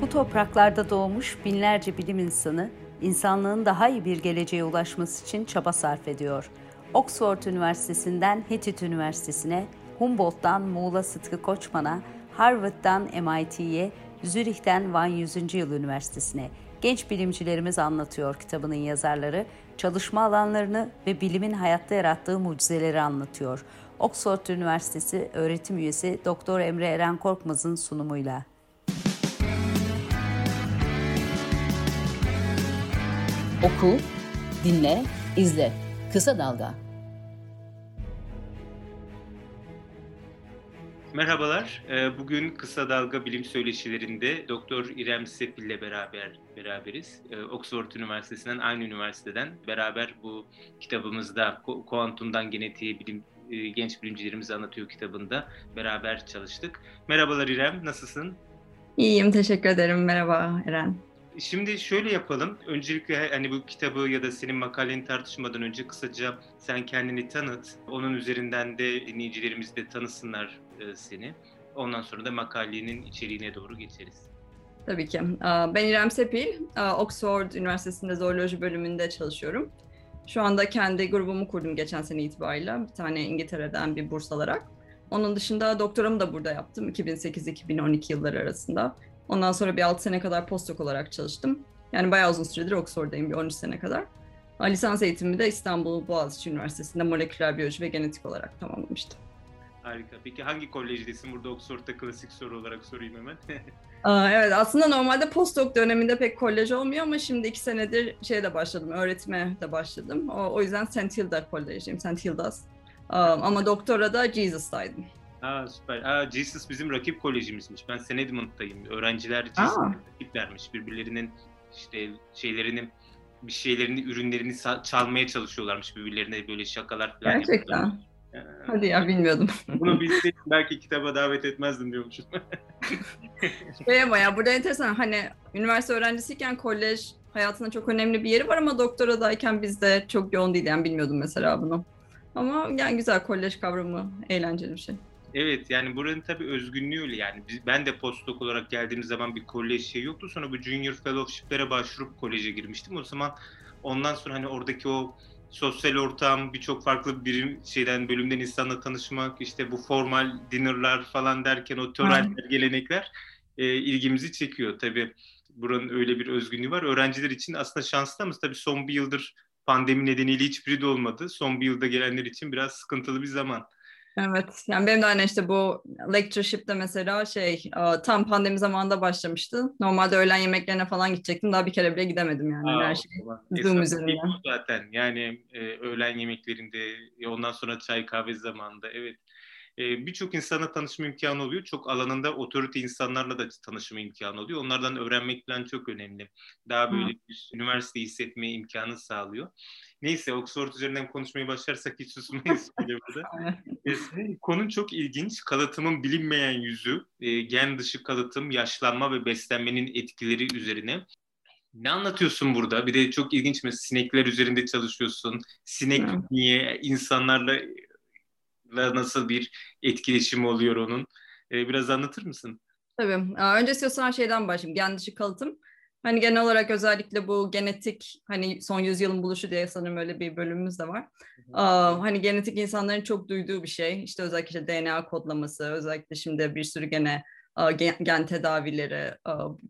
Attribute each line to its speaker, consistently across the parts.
Speaker 1: Bu topraklarda doğmuş binlerce bilim insanı, insanlığın daha iyi bir geleceğe ulaşması için çaba sarf ediyor. Oxford Üniversitesi'nden Hittit Üniversitesi'ne, Humboldt'tan Muğla Sıtkı Koçman'a, Harvard'dan MIT'ye, Zürih'ten Van 100. Yıl Üniversitesi'ne genç bilimcilerimiz anlatıyor kitabının yazarları, çalışma alanlarını ve bilimin hayatta yarattığı mucizeleri anlatıyor. Oxford Üniversitesi öğretim üyesi Doktor Emre Eren Korkmaz'ın sunumuyla.
Speaker 2: Oku, dinle, izle. Kısa Dalga.
Speaker 3: Merhabalar. Ee, bugün Kısa Dalga Bilim Söyleşilerinde Doktor İrem Sepil ile beraber beraberiz. Ee, Oxford Üniversitesi'nden, aynı üniversiteden beraber bu kitabımızda kuantumdan genetiğe bilim e, genç bilimcilerimizi anlatıyor kitabında beraber çalıştık. Merhabalar İrem, nasılsın?
Speaker 4: İyiyim, teşekkür ederim. Merhaba Eren.
Speaker 3: Şimdi şöyle yapalım. Öncelikle hani bu kitabı ya da senin makaleni tartışmadan önce kısaca sen kendini tanıt. Onun üzerinden de dinleyicilerimiz de tanısınlar e, seni. Ondan sonra da makalenin içeriğine doğru geçeriz.
Speaker 4: Tabii ki. Ben İrem Sepil. Oxford Üniversitesi'nde zooloji bölümünde çalışıyorum. Şu anda kendi grubumu kurdum geçen sene itibariyle. Bir tane İngiltere'den bir burs alarak. Onun dışında doktoramı da burada yaptım 2008-2012 yılları arasında. Ondan sonra bir 6 sene kadar postdoc olarak çalıştım. Yani bayağı uzun süredir Oxford'dayım bir 13 sene kadar. Lisans eğitimimi de İstanbul Boğaziçi Üniversitesi'nde moleküler biyoloji ve genetik olarak tamamlamıştım.
Speaker 3: Harika. Peki hangi kolejdesin? Burada Oxford'da klasik soru olarak sorayım hemen.
Speaker 4: evet aslında normalde postdoc döneminde pek kolej olmuyor ama şimdi iki senedir şeyde başladım, öğretime de başladım. O, o yüzden St. Hilda Kolej'deyim, St. Hilda's. ama doktora da Jesus'taydım.
Speaker 3: Aa süper. Aa, Jesus bizim rakip kolejimizmiş. Ben St. Edmund'dayım. Öğrenciler Jesus'a rakiplermiş. Birbirlerinin işte şeylerini bir şeylerini, ürünlerini çalmaya çalışıyorlarmış birbirlerine böyle şakalar
Speaker 4: falan Gerçekten. Yapıyorlar. Hadi ya bilmiyordum.
Speaker 3: Bunu bilseydim belki kitaba davet etmezdim diyormuşum.
Speaker 4: şey ama ya burada enteresan hani üniversite öğrencisiyken kolej hayatında çok önemli bir yeri var ama doktoradayken bizde çok yoğun değil yani bilmiyordum mesela bunu. Ama yani güzel kolej kavramı eğlenceli bir şey.
Speaker 3: Evet yani buranın tabii özgünlüğü öyle yani. Biz, ben de postdoc olarak geldiğim zaman bir kolej şey yoktu. Sonra bu junior fellowship'lere başvurup koleje girmiştim. O zaman ondan sonra hani oradaki o sosyal ortam, birçok farklı birim şeyden bölümden insanla tanışmak, işte bu formal dinnerlar falan derken o törenler, gelenekler e, ilgimizi çekiyor. Tabii buranın öyle bir özgünlüğü var. Öğrenciler için aslında şanslı ama tabii son bir yıldır pandemi nedeniyle hiçbiri de olmadı. Son bir yılda gelenler için biraz sıkıntılı bir zaman.
Speaker 4: Evet, yani benim de hani işte bu lectureship'te mesela şey tam pandemi zamanında başlamıştı. Normalde öğlen yemeklerine falan gidecektim. Daha bir kere bile gidemedim yani. Aa, Her şey Zoom üzerinden.
Speaker 3: Zaten yani e, öğlen yemeklerinde ondan sonra çay kahve zamanında evet. E, Birçok insana tanışma imkanı oluyor. Çok alanında otorite insanlarla da tanışma imkanı oluyor. Onlardan öğrenmek falan çok önemli. Daha böyle bir üniversite hissetme imkanı sağlıyor. Neyse Oxford üzerinden konuşmaya başlarsak hiç susmayız burada. Konun çok ilginç. Kalıtımın bilinmeyen yüzü, e, gen dışı kalıtım, yaşlanma ve beslenmenin etkileri üzerine. Ne anlatıyorsun burada? Bir de çok ilginç mi? Sinekler üzerinde çalışıyorsun. Sinek niye? insanlarla nasıl bir etkileşim oluyor onun? E, biraz anlatır mısın?
Speaker 4: Tabii. Önce istiyorsan şeyden başlayayım. Gen dışı kalıtım. Hani genel olarak özellikle bu genetik hani son yüzyılın buluşu diye sanırım öyle bir bölümümüz de var. Aa, hani genetik insanların çok duyduğu bir şey. İşte özellikle işte DNA kodlaması, özellikle şimdi bir sürü gene gen, gen tedavileri,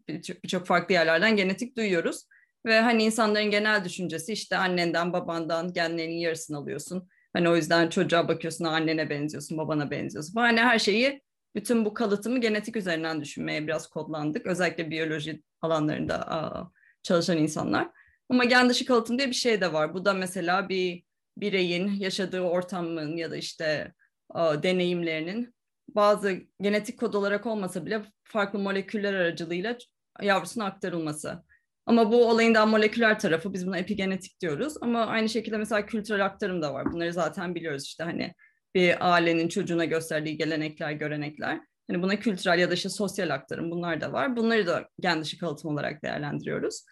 Speaker 4: birçok bir farklı yerlerden genetik duyuyoruz. Ve hani insanların genel düşüncesi işte annenden, babandan genlerinin yarısını alıyorsun. Hani o yüzden çocuğa bakıyorsun annene benziyorsun, babana benziyorsun. Hani her şeyi bütün bu kalıtımı genetik üzerinden düşünmeye biraz kodlandık. Özellikle biyoloji alanlarında çalışan insanlar. Ama gen dışı kalıtım diye bir şey de var. Bu da mesela bir bireyin yaşadığı ortamın ya da işte deneyimlerinin bazı genetik kod olarak olmasa bile farklı moleküller aracılığıyla yavrusuna aktarılması. Ama bu olayın daha moleküler tarafı biz buna epigenetik diyoruz. Ama aynı şekilde mesela kültürel aktarım da var. Bunları zaten biliyoruz işte hani bir ailenin çocuğuna gösterdiği gelenekler, görenekler. Hani buna kültürel ya da işte sosyal aktarım bunlar da var. Bunları da gen dışı kalıtım olarak değerlendiriyoruz.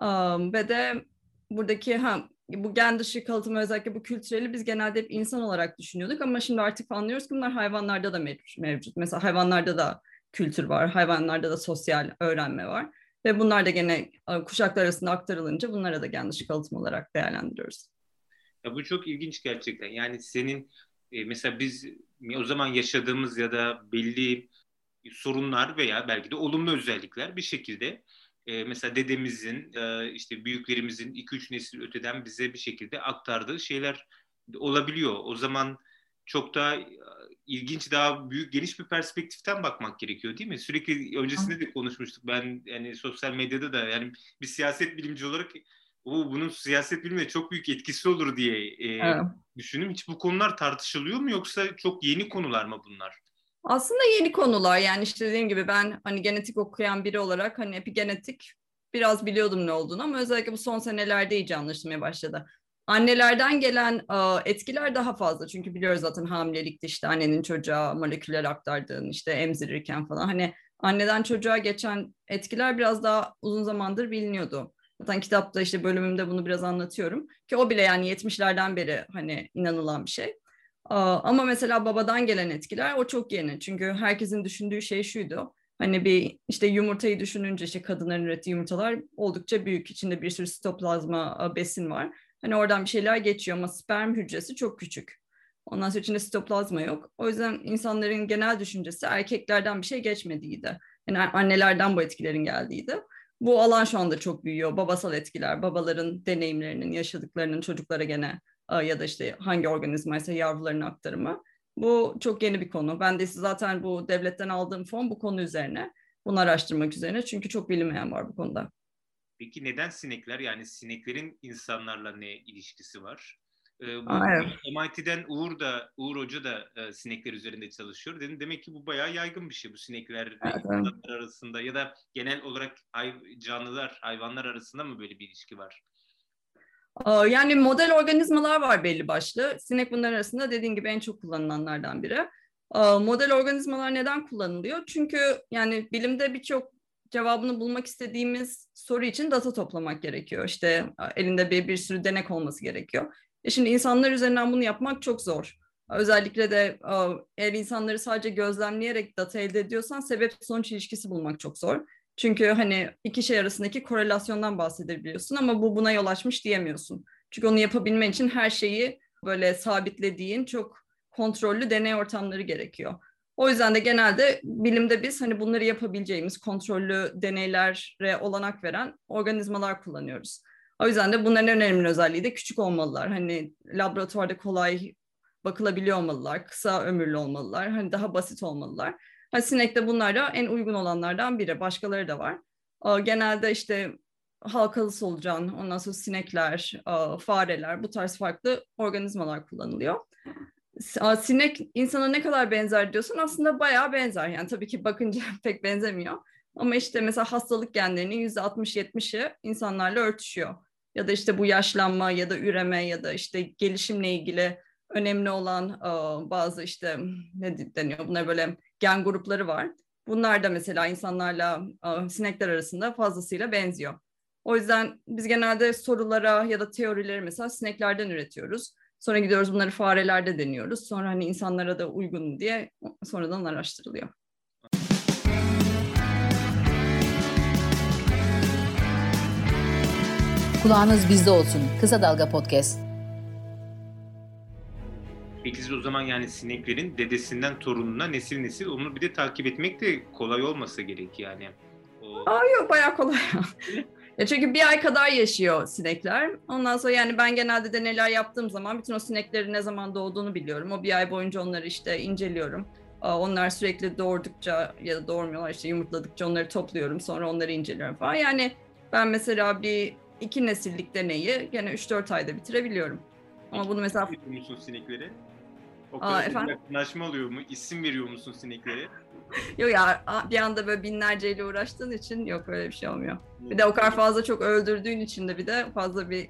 Speaker 4: Um, ve de buradaki ha bu gen dışı kalıtım özellikle bu kültüreli biz genelde hep insan olarak düşünüyorduk ama şimdi artık anlıyoruz ki bunlar hayvanlarda da mevcut. Mesela hayvanlarda da kültür var. Hayvanlarda da sosyal öğrenme var. Ve bunlar da gene kuşaklar arasında aktarılınca bunlara da yanlış kalıtım olarak değerlendiriyoruz.
Speaker 3: Ya bu çok ilginç gerçekten. Yani senin e, mesela biz o zaman yaşadığımız ya da belli sorunlar veya belki de olumlu özellikler bir şekilde e, mesela dedemizin e, işte büyüklerimizin 2-3 nesil öteden bize bir şekilde aktardığı şeyler olabiliyor. O zaman çok daha e, ilginç, daha büyük, geniş bir perspektiften bakmak gerekiyor değil mi? Sürekli öncesinde de konuşmuştuk. Ben yani sosyal medyada da yani bir siyaset bilimci olarak o bunun siyaset bilimine çok büyük etkisi olur diye e, evet. düşündüm. Hiç bu konular tartışılıyor mu yoksa çok yeni konular mı bunlar?
Speaker 4: Aslında yeni konular yani işte dediğim gibi ben hani genetik okuyan biri olarak hani epigenetik biraz biliyordum ne olduğunu ama özellikle bu son senelerde iyice anlaşılmaya başladı. Annelerden gelen etkiler daha fazla çünkü biliyoruz zaten hamilelikte işte annenin çocuğa moleküller aktardığını işte emzirirken falan hani anneden çocuğa geçen etkiler biraz daha uzun zamandır biliniyordu. Zaten kitapta işte bölümümde bunu biraz anlatıyorum ki o bile yani 70'lerden beri hani inanılan bir şey. Ama mesela babadan gelen etkiler o çok yeni. Çünkü herkesin düşündüğü şey şuydu. Hani bir işte yumurtayı düşününce işte kadınların ürettiği yumurtalar oldukça büyük. İçinde bir sürü sitoplazma besin var. Hani oradan bir şeyler geçiyor ama sperm hücresi çok küçük. Ondan sonra içinde sitoplazma yok. O yüzden insanların genel düşüncesi erkeklerden bir şey geçmediğiydi. Yani annelerden bu etkilerin geldiğiydi. Bu alan şu anda çok büyüyor. Babasal etkiler, babaların deneyimlerinin, yaşadıklarının çocuklara gene ya da işte hangi organizmaysa yavrularının aktarımı. Bu çok yeni bir konu. Ben de zaten bu devletten aldığım fon bu konu üzerine. Bunu araştırmak üzerine. Çünkü çok bilinmeyen var bu konuda.
Speaker 3: Peki neden sinekler? Yani sineklerin insanlarla ne ilişkisi var? Ee, bu
Speaker 4: Aa, evet.
Speaker 3: MIT'den Uğur da Uğur Hoca da e, sinekler üzerinde çalışıyor. Dedim demek ki bu bayağı yaygın bir şey bu sinekler ve
Speaker 4: Evet,
Speaker 3: insanlar arasında ya da genel olarak hay- canlılar, hayvanlar arasında mı böyle bir ilişki var?
Speaker 4: Yani model organizmalar var belli başlı. Sinek bunların arasında dediğin gibi en çok kullanılanlardan biri. Model organizmalar neden kullanılıyor? Çünkü yani bilimde birçok cevabını bulmak istediğimiz soru için data toplamak gerekiyor. İşte elinde bir, bir sürü denek olması gerekiyor. E şimdi insanlar üzerinden bunu yapmak çok zor. Özellikle de eğer insanları sadece gözlemleyerek data elde ediyorsan sebep sonuç ilişkisi bulmak çok zor. Çünkü hani iki şey arasındaki korelasyondan bahsedebiliyorsun ama bu buna yol açmış diyemiyorsun. Çünkü onu yapabilmen için her şeyi böyle sabitlediğin çok kontrollü deney ortamları gerekiyor. O yüzden de genelde bilimde biz hani bunları yapabileceğimiz kontrollü deneylere olanak veren organizmalar kullanıyoruz. O yüzden de bunların en önemli özelliği de küçük olmalılar. Hani laboratuvarda kolay bakılabiliyor olmalılar, kısa ömürlü olmalılar, hani daha basit olmalılar. Ha, sinek de bunlara en uygun olanlardan biri. Başkaları da var. Genelde işte halkalı solucan, ondan sonra sinekler, fareler, bu tarz farklı organizmalar kullanılıyor. Sinek insana ne kadar benzer diyorsun aslında bayağı benzer. Yani tabii ki bakınca pek benzemiyor. Ama işte mesela hastalık genlerinin %60-70'i insanlarla örtüşüyor. Ya da işte bu yaşlanma ya da üreme ya da işte gelişimle ilgili önemli olan bazı işte ne deniyor bunlar böyle gen grupları var. Bunlar da mesela insanlarla sinekler arasında fazlasıyla benziyor. O yüzden biz genelde sorulara ya da teorileri mesela sineklerden üretiyoruz. Sonra gidiyoruz bunları farelerde deniyoruz. Sonra hani insanlara da uygun mu diye sonradan araştırılıyor.
Speaker 2: Kulağınız bizde olsun. Kısa Dalga Podcast.
Speaker 3: Peki siz o zaman yani sineklerin dedesinden torununa nesil nesil onu bir de takip etmek de kolay olmasa gerek yani.
Speaker 4: O... Aa yok bayağı kolay. ya çünkü bir ay kadar yaşıyor sinekler. Ondan sonra yani ben genelde deneyler yaptığım zaman bütün o sineklerin ne zaman doğduğunu biliyorum. O bir ay boyunca onları işte inceliyorum. Onlar sürekli doğurdukça ya da doğurmuyorlar işte yumurtladıkça onları topluyorum. Sonra onları inceliyorum falan. Yani ben mesela bir iki nesillik deneyi gene 3-4 ayda bitirebiliyorum. Ama bunu mesela...
Speaker 3: sinekleri? O kadar Aa, efendim? yakınlaşma oluyor mu? İsim veriyor musun sineklere?
Speaker 4: yok ya bir anda böyle binlerceyle uğraştığın için yok öyle bir şey olmuyor. Bir de o kadar fazla çok öldürdüğün için de bir de fazla bir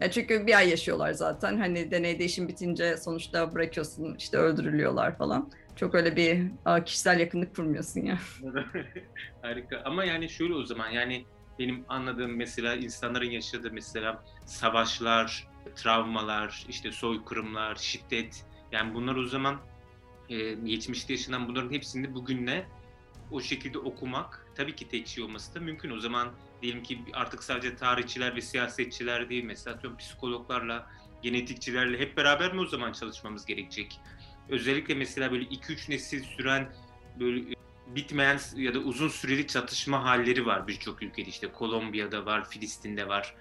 Speaker 4: ya çünkü bir ay yaşıyorlar zaten. Hani deneyde işin bitince sonuçta bırakıyorsun işte öldürülüyorlar falan. Çok öyle bir kişisel yakınlık kurmuyorsun ya.
Speaker 3: Harika. Ama yani şöyle o zaman yani benim anladığım mesela insanların yaşadığı mesela savaşlar, travmalar, işte soykırımlar, şiddet yani bunlar o zaman e, geçmişte yaşanan bunların hepsini bugünle o şekilde okumak tabii ki tek şey olması da mümkün. O zaman diyelim ki artık sadece tarihçiler ve siyasetçiler değil mesela psikologlarla, genetikçilerle hep beraber mi o zaman çalışmamız gerekecek? Özellikle mesela böyle 2-3 nesil süren böyle bitmeyen ya da uzun süreli çatışma halleri var birçok ülkede işte Kolombiya'da var, Filistin'de var.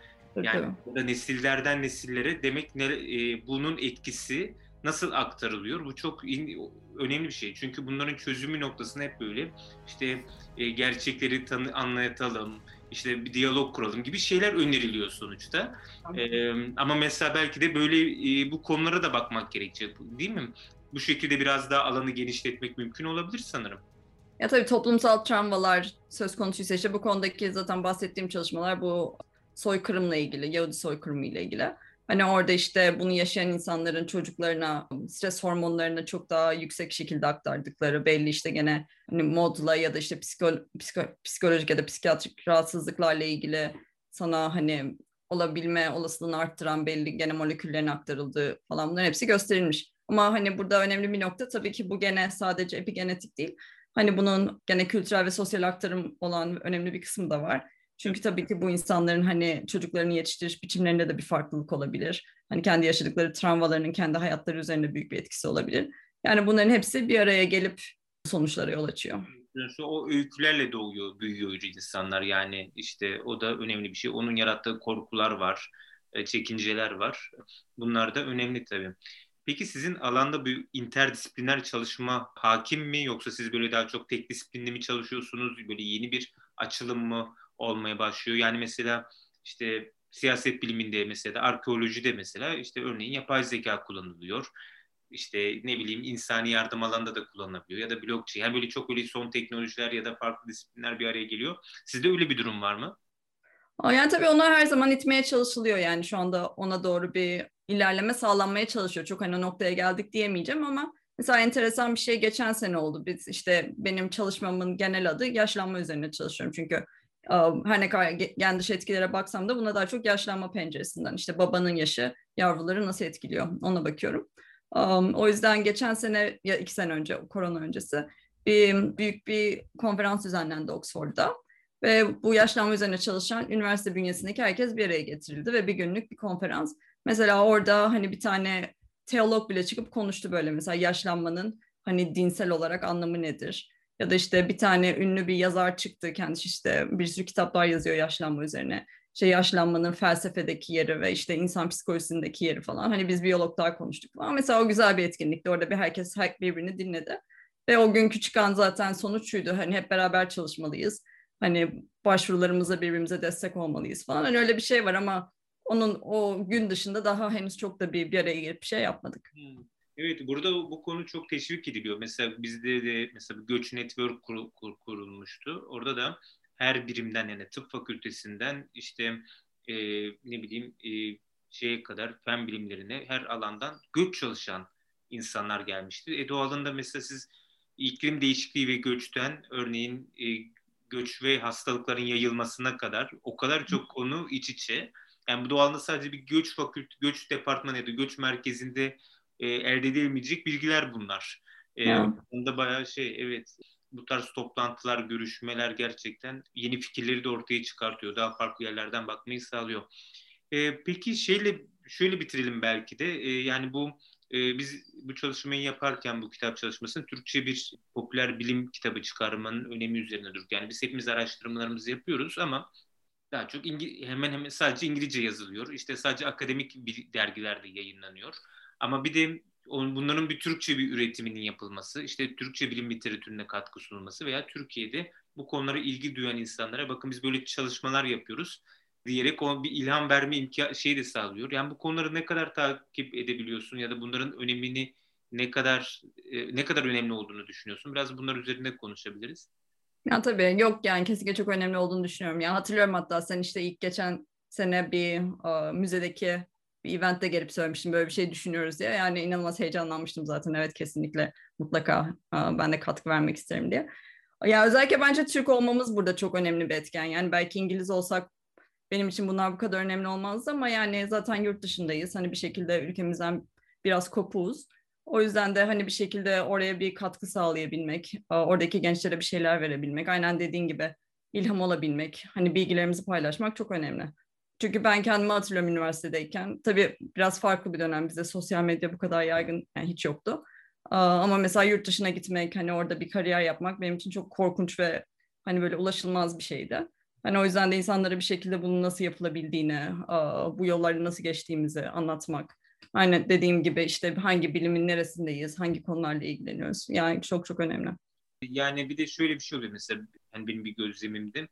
Speaker 3: Yani burada nesillerden nesillere demek ne, e, bunun etkisi nasıl aktarılıyor? Bu çok in, önemli bir şey. Çünkü bunların çözümü noktasında hep böyle işte e, gerçekleri tanı, anlatalım, işte bir diyalog kuralım gibi şeyler öneriliyor sonuçta. E, ama mesela belki de böyle e, bu konulara da bakmak gerekecek değil mi? Bu şekilde biraz daha alanı genişletmek mümkün olabilir sanırım.
Speaker 4: Ya tabii toplumsal travmalar söz konusuysa işte bu konudaki zaten bahsettiğim çalışmalar bu soykırımla ilgili, Yahudi soykırımı ile ilgili. Hani orada işte bunu yaşayan insanların çocuklarına stres hormonlarını çok daha yüksek şekilde aktardıkları belli işte gene hani modla ya da işte psiko, psiko, psikolojik ya da psikiyatrik rahatsızlıklarla ilgili sana hani olabilme olasılığını arttıran belli gene moleküllerin aktarıldığı falan bunların hepsi gösterilmiş. Ama hani burada önemli bir nokta tabii ki bu gene sadece epigenetik değil. Hani bunun gene kültürel ve sosyal aktarım olan önemli bir kısmı da var. Çünkü tabii ki bu insanların hani çocuklarını yetiştiriş biçimlerinde de bir farklılık olabilir. Hani kendi yaşadıkları travmalarının kendi hayatları üzerinde büyük bir etkisi olabilir. Yani bunların hepsi bir araya gelip sonuçlara yol açıyor.
Speaker 3: O öykülerle doğuyor, büyüyor insanlar. Yani işte o da önemli bir şey. Onun yarattığı korkular var, e, çekinceler var. Bunlar da önemli tabii. Peki sizin alanda bir interdisipliner çalışma hakim mi yoksa siz böyle daha çok tek disiplinli mi çalışıyorsunuz? Böyle yeni bir açılım mı olmaya başlıyor? Yani mesela işte siyaset biliminde mesela arkeolojide mesela işte örneğin yapay zeka kullanılıyor. İşte ne bileyim insani yardım alanında da kullanılabiliyor ya da blockchain. Yani böyle çok böyle son teknolojiler ya da farklı disiplinler bir araya geliyor. Sizde öyle bir durum var mı?
Speaker 4: Yani tabii onlar her zaman itmeye çalışılıyor yani şu anda ona doğru bir ilerleme sağlanmaya çalışıyor. Çok hani noktaya geldik diyemeyeceğim ama mesela enteresan bir şey geçen sene oldu. Biz işte benim çalışmamın genel adı yaşlanma üzerine çalışıyorum. Çünkü her ne kadar gen dışı etkilere baksam da buna daha çok yaşlanma penceresinden işte babanın yaşı yavruları nasıl etkiliyor ona bakıyorum. O yüzden geçen sene ya iki sene önce korona öncesi bir büyük bir konferans düzenlendi Oxford'da. Ve bu yaşlanma üzerine çalışan üniversite bünyesindeki herkes bir araya getirildi ve bir günlük bir konferans. Mesela orada hani bir tane teolog bile çıkıp konuştu böyle mesela yaşlanmanın hani dinsel olarak anlamı nedir? Ya da işte bir tane ünlü bir yazar çıktı kendisi işte bir sürü kitaplar yazıyor yaşlanma üzerine. Şey yaşlanmanın felsefedeki yeri ve işte insan psikolojisindeki yeri falan. Hani biz biyologlar konuştuk falan. Mesela o güzel bir etkinlikti. Orada bir herkes birbirini dinledi. Ve o günkü çıkan zaten sonuç şuydu. Hani hep beraber çalışmalıyız hani başvurularımıza birbirimize destek olmalıyız falan. Hani öyle bir şey var ama onun o gün dışında daha henüz çok da bir, bir araya gelip bir şey yapmadık.
Speaker 3: Hmm. Evet burada bu konu çok teşvik ediliyor. Mesela bizde de mesela Göç Network kur, kur, kurulmuştu. Orada da her birimden yani tıp fakültesinden işte e, ne bileyim e, şeye kadar fen bilimlerine her alandan göç çalışan insanlar gelmişti. E doğalında mesela siz iklim değişikliği ve göçten örneğin e, göç ve hastalıkların yayılmasına kadar o kadar çok konu iç içe. Yani bu doğalda sadece bir göç fakülte, göç departmanı ya da göç merkezinde e, elde edilmeyecek bilgiler bunlar. E, Bunda bayağı şey evet bu tarz toplantılar, görüşmeler gerçekten yeni fikirleri de ortaya çıkartıyor. Daha farklı yerlerden bakmayı sağlıyor. E, peki şeyle şöyle bitirelim belki de. E, yani bu e, biz bu çalışmayı yaparken bu kitap çalışmasını Türkçe bir popüler bilim kitabı çıkarmanın önemi üzerine durduk. Yani biz hepimiz araştırmalarımızı yapıyoruz ama daha çok İngi- hemen hemen sadece İngilizce yazılıyor. İşte sadece akademik bir dergilerde yayınlanıyor. Ama bir de bunların bir Türkçe bir üretiminin yapılması, işte Türkçe bilim literatürüne katkı sunulması veya Türkiye'de bu konulara ilgi duyan insanlara bakın biz böyle çalışmalar yapıyoruz diyerek o bir ilham verme imkan şeyi de sağlıyor. Yani bu konuları ne kadar takip edebiliyorsun ya da bunların önemini ne kadar e, ne kadar önemli olduğunu düşünüyorsun? Biraz bunlar üzerinde konuşabiliriz.
Speaker 4: Ya tabii yok yani kesinlikle çok önemli olduğunu düşünüyorum. Ya hatırlıyorum hatta sen işte ilk geçen sene bir uh, müzedeki bir eventte gelip söylemiştim böyle bir şey düşünüyoruz diye. Yani inanılmaz heyecanlanmıştım zaten. Evet kesinlikle mutlaka uh, ben de katkı vermek isterim diye. Ya özellikle bence Türk olmamız burada çok önemli bir etken. Yani belki İngiliz olsak benim için bunlar bu kadar önemli olmazdı ama yani zaten yurt dışındayız. Hani bir şekilde ülkemizden biraz kopuğuz. O yüzden de hani bir şekilde oraya bir katkı sağlayabilmek, oradaki gençlere bir şeyler verebilmek, aynen dediğin gibi ilham olabilmek, hani bilgilerimizi paylaşmak çok önemli. Çünkü ben kendimi hatırlıyorum üniversitedeyken. Tabii biraz farklı bir dönem bize sosyal medya bu kadar yaygın yani hiç yoktu. Ama mesela yurt dışına gitmek, hani orada bir kariyer yapmak benim için çok korkunç ve hani böyle ulaşılmaz bir şeydi. Hani o yüzden de insanlara bir şekilde bunun nasıl yapılabildiğini, bu yolları nasıl geçtiğimizi anlatmak. Aynen dediğim gibi işte hangi bilimin neresindeyiz, hangi konularla ilgileniyoruz. Yani çok çok önemli.
Speaker 3: Yani bir de şöyle bir şey oluyor mesela hani benim bir gözlemimde.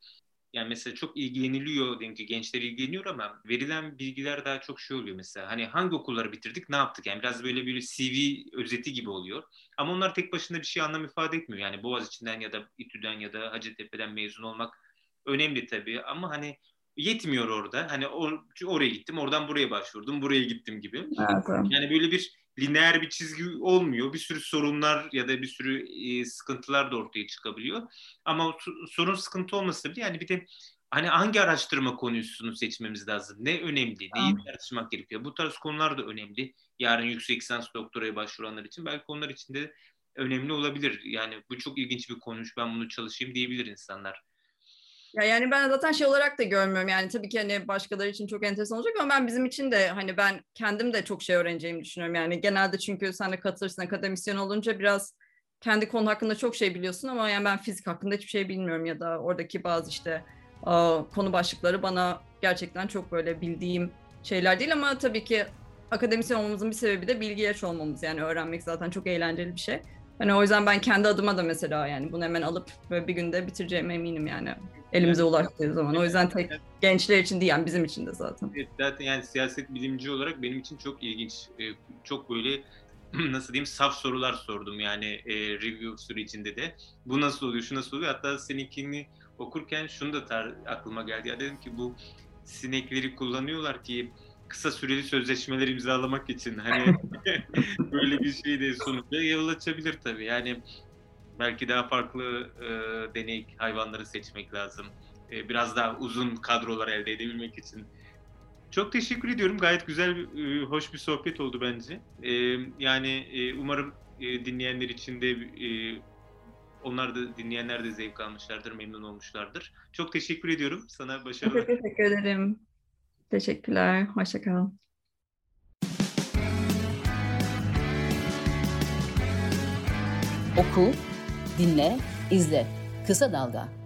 Speaker 3: Yani mesela çok ilgileniliyor diyelim ki gençler ilgileniyor ama verilen bilgiler daha çok şey oluyor mesela. Hani hangi okulları bitirdik ne yaptık yani biraz böyle bir CV özeti gibi oluyor. Ama onlar tek başına bir şey anlam ifade etmiyor. Yani Boğaziçi'nden ya da İTÜ'den ya da Hacettepe'den mezun olmak önemli tabii ama hani yetmiyor orada. Hani or, oraya gittim, oradan buraya başvurdum, buraya gittim gibi.
Speaker 4: Evet.
Speaker 3: Yani böyle bir lineer bir çizgi olmuyor. Bir sürü sorunlar ya da bir sürü e, sıkıntılar da ortaya çıkabiliyor. Ama sorun sıkıntı olmasa bile yani bir de hani hangi araştırma konusunu seçmemiz lazım? Ne önemli? Neyi tartışmak gerekiyor? Bu tarz konular da önemli. Yarın yüksek lisans doktoraya başvuranlar için belki onlar için de önemli olabilir. Yani bu çok ilginç bir konuş. Ben bunu çalışayım diyebilir insanlar.
Speaker 4: Ya yani ben zaten şey olarak da görmüyorum. Yani tabii ki hani başkaları için çok enteresan olacak ama ben bizim için de hani ben kendim de çok şey öğreneceğimi düşünüyorum. Yani genelde çünkü sen de katılırsın akademisyen olunca biraz kendi konu hakkında çok şey biliyorsun ama yani ben fizik hakkında hiçbir şey bilmiyorum ya da oradaki bazı işte konu başlıkları bana gerçekten çok böyle bildiğim şeyler değil ama tabii ki akademisyen olmamızın bir sebebi de bilgiye olmamız. Yani öğrenmek zaten çok eğlenceli bir şey. Hani o yüzden ben kendi adıma da mesela yani bunu hemen alıp böyle bir günde bitireceğime eminim yani elimize evet. ulaştığı zaman. O yüzden tek gençler için değil yani bizim için de zaten.
Speaker 3: Evet, zaten yani siyaset bilimci olarak benim için çok ilginç. Çok böyle nasıl diyeyim saf sorular sordum yani e, review sürecinde de. Bu nasıl oluyor, şu nasıl oluyor? Hatta seninkini okurken şunu da tar- aklıma geldi. Ya dedim ki bu sinekleri kullanıyorlar ki kısa süreli sözleşmeler imzalamak için hani böyle bir şey de sonuçta yol açabilir tabii. Yani belki daha farklı e, deney hayvanları seçmek lazım. E, biraz daha uzun kadrolar elde edebilmek için. Çok teşekkür ediyorum. Gayet güzel, e, hoş bir sohbet oldu bence. E, yani e, umarım e, dinleyenler için de e, onlar da dinleyenler de zevk almışlardır, memnun olmuşlardır. Çok teşekkür ediyorum. Sana başarılar.
Speaker 4: Çok teşekkür ederim. Teşekkürler. Hoşçakalın.
Speaker 2: Oku, dinle, izle. Kısa Dalga.